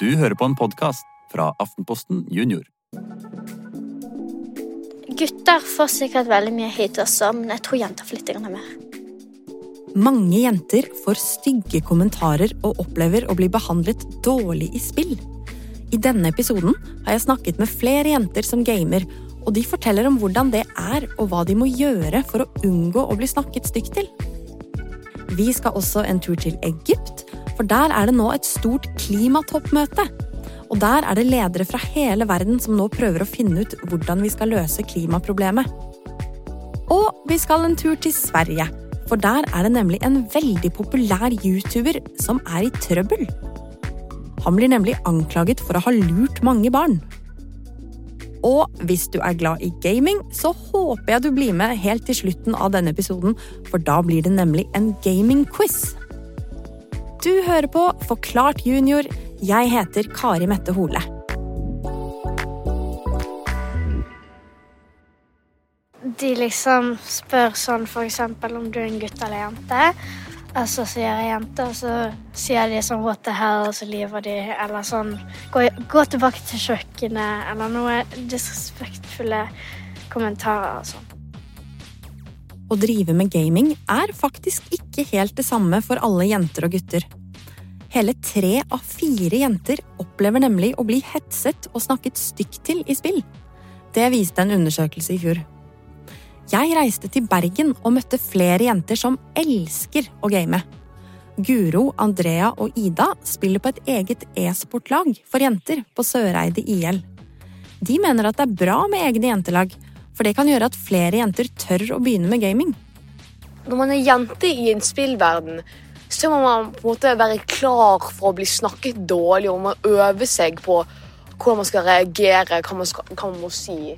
Du hører på en podkast fra Aftenposten Junior. Gutter får sikkert veldig mye hate også, men jeg tror jenter får litt mer. Mange jenter får stygge kommentarer og opplever å bli behandlet dårlig i spill. I denne episoden har jeg snakket med flere jenter som gamer, og de forteller om hvordan det er og hva de må gjøre for å unngå å bli snakket stygt til. Vi skal også en tur til Egypt, for der er det nå et stort klimatoppmøte. Og der er det ledere fra hele verden som nå prøver å finne ut hvordan vi skal løse klimaproblemet. Og vi skal en tur til Sverige, for der er det nemlig en veldig populær YouTuber som er i trøbbel. Han blir nemlig anklaget for å ha lurt mange barn. Og hvis du er glad i gaming, så håper jeg du blir med helt til slutten av denne episoden, for da blir det nemlig en gaming-quiz. Du hører på Forklart junior. Jeg heter Kari Mette Hole. de liksom spør sånn eksempel om du er en gutt eller jente. Og så sier jeg jente, og så sier de sånn what the hell, og så lyver de. Eller sånn gå, gå, tilbake til kjøkkenet, eller noe disrespektfulle kommentarer og sånn. Å drive med gaming er faktisk ikke helt det samme for alle jenter og gutter. Hele tre av fire jenter opplever nemlig å bli hetset og snakket stygt til i spill. Det viste en undersøkelse i fjor. Jeg reiste til Bergen og møtte flere jenter som elsker å game. Guro, Andrea og Ida spiller på et eget e-sportlag for jenter på Søreide IL. De mener at det er bra med egne jentelag, for det kan gjøre at flere jenter tør å begynne med gaming. Når man er jente i en spillverden, så må man på en måte være klar for å bli snakket dårlig, og man øver seg på hvordan man skal reagere, hva man, skal, hva man må si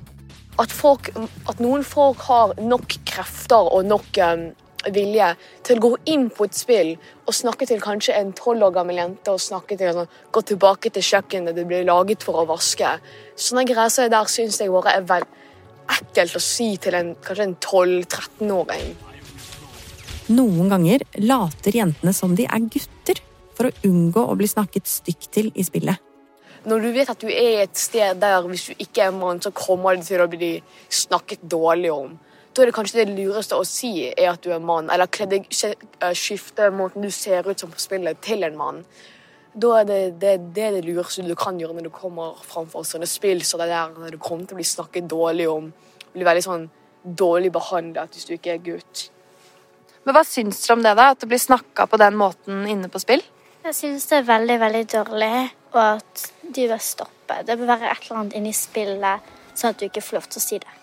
at, folk, at noen folk har nok krefter og nok um, vilje til å gå inn på et spill og snakke til kanskje en tolv år gammel jente og snakke til sånn, gå tilbake til kjøkkenet det blir laget for å vaske. Sånne greier der syns jeg bare er vel ekkelt å si til en, kanskje en 12-13-åring. Noen ganger later jentene som de er gutter, for å unngå å bli snakket stygt til i spillet. Når du vet at du er et sted der hvis du ikke er mann, så kommer det til å bli snakket dårlig om. Da er det kanskje det lureste å si er at du er mann, eller eh, skifte måten du ser ut som på spillet, til en mann. Da er det det, det, er det lureste du kan gjøre når du kommer framfor sånne spill så det er der du kommer til å bli snakket dårlig om. Bli veldig sånn dårlig behandlet hvis du ikke er gutt. Men Hva syns dere om det, da? At det blir snakka på den måten inne på spill? Jeg syns det er veldig, veldig dårlig og at de bør stoppe. Det bør være et eller annet inni spillet, sånn at du ikke får lov til å si det.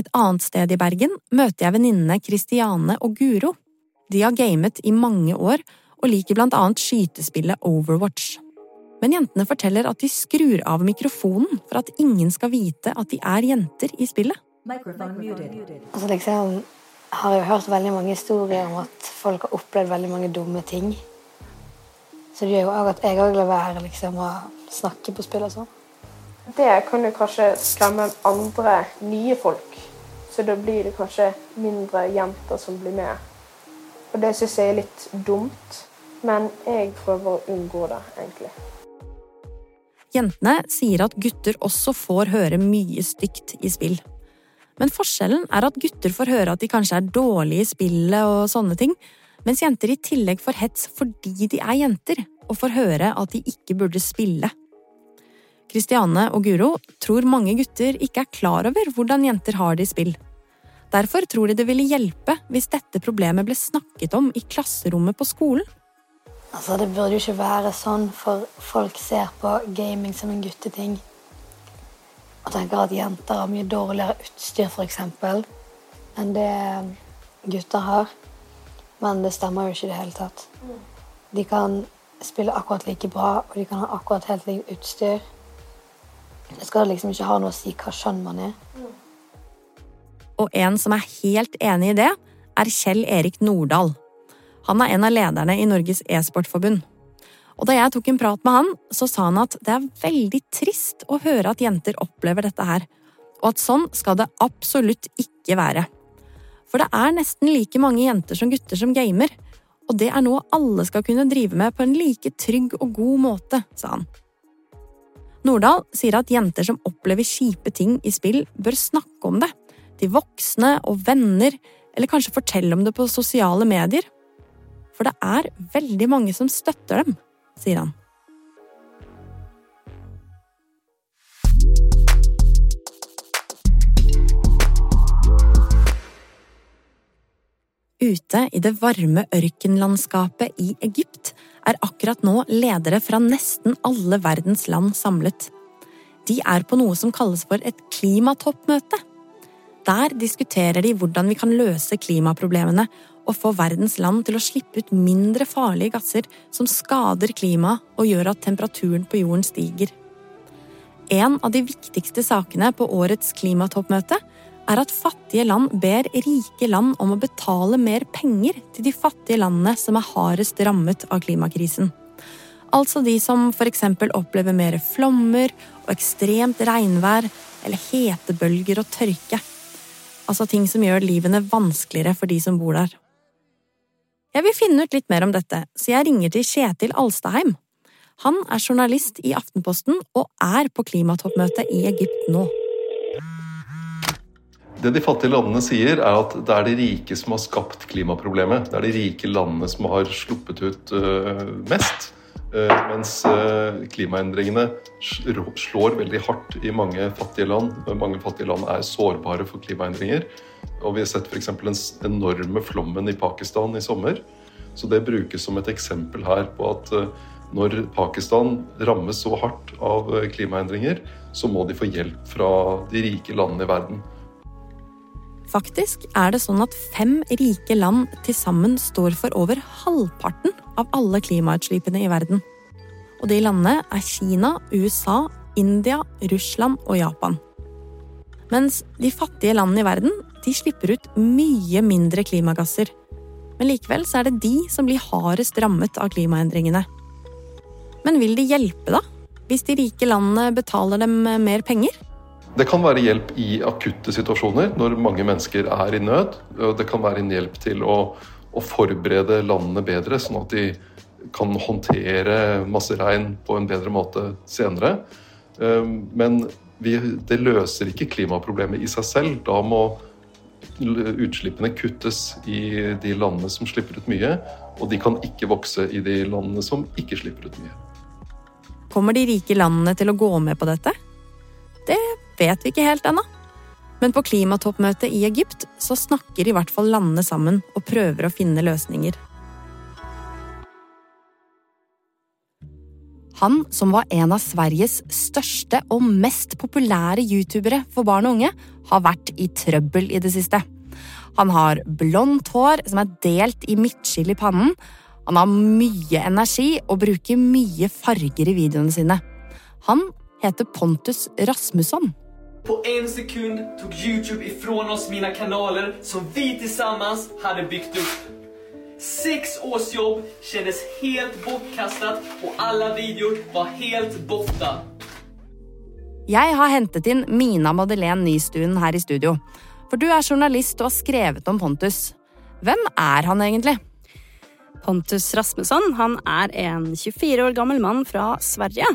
Et annet sted i Bergen møter jeg venninnene Kristiane og Guro. De har gamet i mange år og liker blant annet skytespillet Overwatch. Men jentene forteller at de skrur av mikrofonen for at ingen skal vite at de er jenter i spillet. Altså liksom har jo hørt veldig mange historier om at folk har opplevd veldig mange dumme ting. Så det gjør jo òg at jeg òg lar være liksom, å snakke på spill og sånn. Det kan jo kanskje skremme andre nye folk, så da blir det kanskje mindre jenter som blir med. Og det syns jeg er litt dumt, men jeg prøver å unngå det, egentlig. Jentene sier at gutter også får høre mye stygt i spill. Men forskjellen er at gutter får høre at de kanskje er dårlige i spillet og sånne ting, mens jenter i tillegg får hets fordi de er jenter, og får høre at de ikke burde spille. Kristiane og Guro tror mange gutter ikke er klar over hvordan jenter har det i spill. Derfor tror de det ville hjelpe hvis dette problemet ble snakket om i klasserommet på skolen. Altså, Det burde jo ikke være sånn, for folk ser på gaming som en gutteting. Og tenker at jenter har mye dårligere utstyr, f.eks., enn det gutter har. Men det stemmer jo ikke i det hele tatt. De kan spille akkurat like bra, og de kan ha akkurat helt likt utstyr. Det skal liksom ikke ha noe å si hva skjønn man er. Og en som er helt enig i det, er Kjell Erik Nordahl. Han er en av lederne i Norges e-sportforbund. Og da jeg tok en prat med han, så sa han at det er veldig trist å høre at jenter opplever dette her, og at sånn skal det absolutt ikke være. For det er nesten like mange jenter som gutter som gamer, og det er noe alle skal kunne drive med på en like trygg og god måte, sa han. Nordahl sier at jenter som opplever kjipe ting i spill, bør snakke om det, til voksne og venner, eller kanskje fortelle om det på sosiale medier. For det er veldig mange som støtter dem, sier han. Ute i det varme ørkenlandskapet i Egypt er akkurat nå ledere fra nesten alle verdens land samlet. De er på noe som kalles for et klimatoppmøte. Der diskuterer de hvordan vi kan løse klimaproblemene og få verdens land til å slippe ut mindre farlige gasser som skader klimaet og gjør at temperaturen på jorden stiger. En av de viktigste sakene på årets klimatoppmøte er at fattige land ber rike land om å betale mer penger til de fattige landene som er hardest rammet av klimakrisen. Altså de som eksempel opplever mer flommer og ekstremt regnvær eller hetebølger og tørke. Altså ting som gjør livene vanskeligere for de som bor der. Jeg vil finne ut litt mer om dette, så jeg ringer til Kjetil Alstaheim. Han er journalist i Aftenposten og er på klimatoppmøtet i Egypt nå. Det de fattige landene sier, er at det er de rike som har skapt klimaproblemet. Det er de rike landene som har sluppet ut uh, mest. Uh, mens uh, klimaendringene slår veldig hardt i mange fattige land. Mange fattige land er sårbare for klimaendringer. Og vi har sett f.eks. den enorme flommen i Pakistan i sommer. Så det brukes som et eksempel her på at når Pakistan rammes så hardt av klimaendringer, så må de få hjelp fra de rike landene i verden. Faktisk er det sånn at fem rike land til sammen står for over halvparten av alle klimautslippene i verden. Og de landene er Kina, USA, India, Russland og Japan. Mens de fattige landene i verden de slipper ut mye mindre klimagasser. Men likevel så er det de som blir hardest rammet av klimaendringene. Men vil de hjelpe, da? Hvis de rike landene betaler dem mer penger? Det kan være hjelp i akutte situasjoner når mange mennesker er i nød. Det kan være en hjelp til å, å forberede landene bedre, sånn at de kan håndtere masse regn på en bedre måte senere. Ehm, men vi, det løser ikke klimaproblemet i seg selv. Da må utslippene kuttes i de landene som slipper ut mye, og de kan ikke vokse i de landene som ikke slipper ut mye. Kommer de rike landene til å gå med på dette? Vet vi ikke helt ennå. Men på klimatoppmøtet i Egypt så snakker i hvert fall landene sammen og prøver å finne løsninger. Han som var en av Sveriges største og mest populære youtubere for barn og unge, har vært i trøbbel i det siste. Han har blondt hår som er delt i midtskill i pannen. Han har mye energi og bruker mye farger i videoene sine. Han heter Pontus Rasmusson. På en sekund tok Youtube ifrån oss mine kanaler som vi tillsammans hadde byggt upp. Sex års jobb kändes helt bortkastet, og alle videoer var helt borta. Jeg har hentet inn Mina Madeleine Nystuen her i studio. For du er journalist og har skrevet om Pontus. Hvem er han egentlig? Pontus Rasmusson han er en 24 år gammel mann fra Sverige.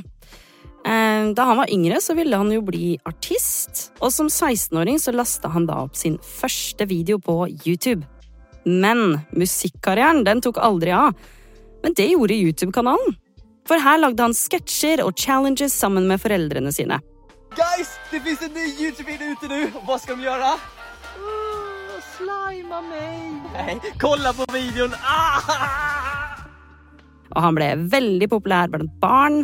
Eh, da han var yngre, så ville han jo bli artist, og som 16-åring så lasta han da opp sin første video på YouTube. Men musikkarrieren den tok aldri av. Men det gjorde YouTube-kanalen. For her lagde han sketsjer og challenges sammen med foreldrene sine. Guys, det fins en ny YouTube-video ute nå! Hva skal vi gjøre? Uh, slime meg! Nei, kolla på videoen! Ah! Og han ble veldig populær blant barn,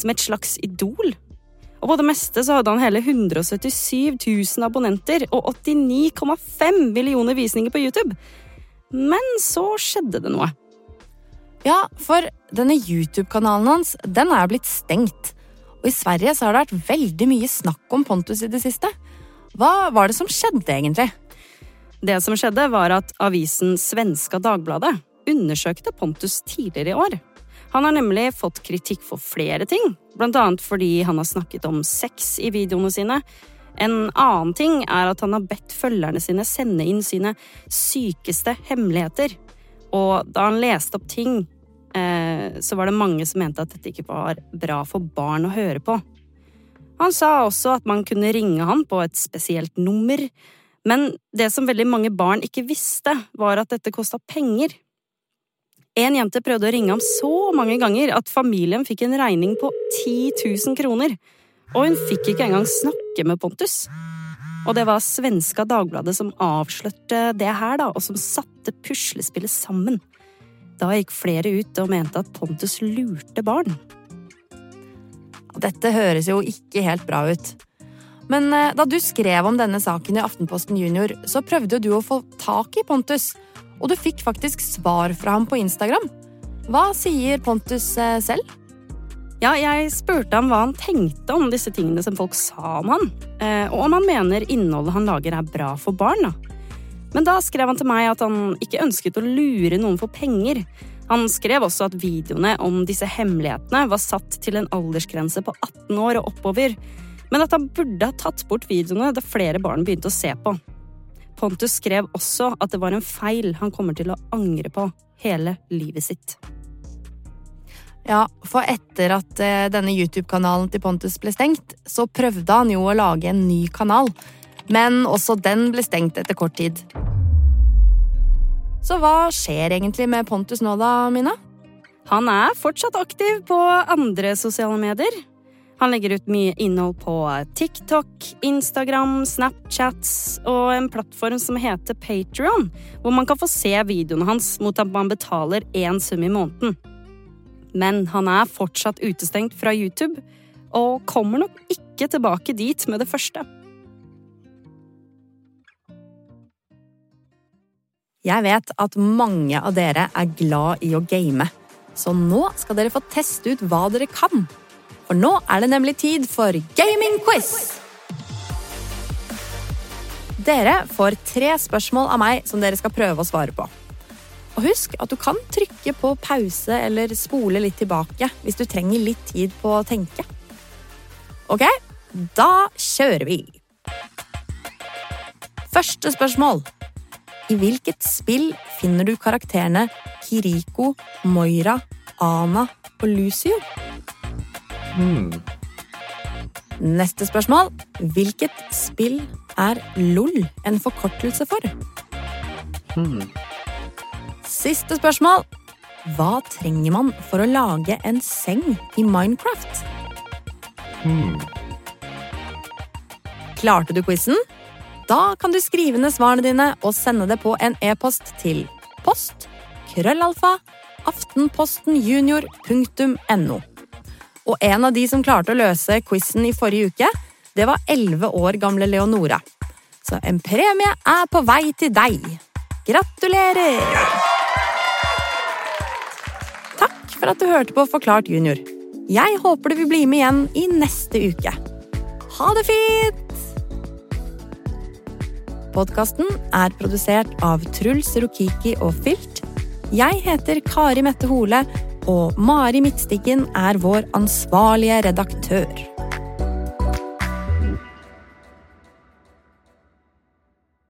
som et slags idol. Og på det meste så hadde han hele 177 000 abonnenter og 89,5 millioner visninger på YouTube. Men så skjedde det noe. Ja, for denne YouTube-kanalen hans den er blitt stengt. Og i Sverige så har det vært veldig mye snakk om Pontus i det siste. Hva var det som skjedde, egentlig? Det som skjedde, var at avisen Svenska Dagbladet undersøkte Pontus tidligere i år. Han har nemlig fått kritikk for flere ting, blant annet fordi han har snakket om sex i videoene sine. En annen ting er at han har bedt følgerne sine sende inn sine sykeste hemmeligheter. Og da han leste opp ting, eh, så var det mange som mente at dette ikke var bra for barn å høre på. Han sa også at man kunne ringe han på et spesielt nummer, men det som veldig mange barn ikke visste, var at dette kosta penger. En jente prøvde å ringe ham så mange ganger at familien fikk en regning på 10 000 kroner, og hun fikk ikke engang snakke med Pontus. Og det var svenska Dagbladet som avslørte det her, da, og som satte puslespillet sammen. Da gikk flere ut og mente at Pontus lurte barn. Dette høres jo ikke helt bra ut. Men eh, da du skrev om denne saken i Aftenposten Junior, så prøvde du å få tak i Pontus, og du fikk faktisk svar fra ham på Instagram. Hva sier Pontus eh, selv? Ja, jeg spurte ham hva han tenkte om disse tingene som folk sa om han, eh, og om han mener innholdet han lager er bra for barn. da. Men da skrev han til meg at han ikke ønsket å lure noen for penger. Han skrev også at videoene om disse hemmelighetene var satt til en aldersgrense på 18 år og oppover, men at han burde ha tatt bort videoene da flere barn begynte å se på. Pontus skrev også at det var en feil han kommer til å angre på hele livet sitt. Ja, for etter at eh, denne YouTube-kanalen til Pontus ble stengt, så prøvde han jo å lage en ny kanal, men også den ble stengt etter kort tid. Så hva skjer egentlig med Pontus nå da, Mina? Han er fortsatt aktiv på andre sosiale medier. Han legger ut mye innhold på TikTok, Instagram, Snapchats og en plattform som heter Patrion, hvor man kan få se videoene hans mot at man betaler én sum i måneden. Men han er fortsatt utestengt fra YouTube, og kommer nok ikke tilbake dit med det første. Jeg vet at mange av dere er glad i å game, så nå skal dere få teste ut hva dere kan. For nå er det nemlig tid for gaming-quiz! Dere får tre spørsmål av meg som dere skal prøve å svare på. Og husk at du kan trykke på pause eller spole litt tilbake hvis du trenger litt tid på å tenke. Ok, da kjører vi! Første spørsmål. I hvilket spill finner du karakterene Kiriko, Moira, Ana og Lucio? Hmm. Neste spørsmål. Hvilket spill er LOL en forkortelse for? Hmm. Siste spørsmål. Hva trenger man for å lage en seng i Minecraft? Hmm. Klarte du quizen? Da kan du skrive ned svarene dine og sende det på en e-post til post krøllalfa aftenpostenjunior.no. Og en av de som klarte å løse quizen i forrige uke, det var elleve år gamle Leonora. Så en premie er på vei til deg. Gratulerer! Takk for at du hørte på Forklart junior. Jeg håper du vil bli med igjen i neste uke. Ha det fint! Podkasten er produsert av Truls Rokiki og Filt. Jeg heter Kari Mette Hole, og Mari Midtstigen er vår ansvarlige redaktør.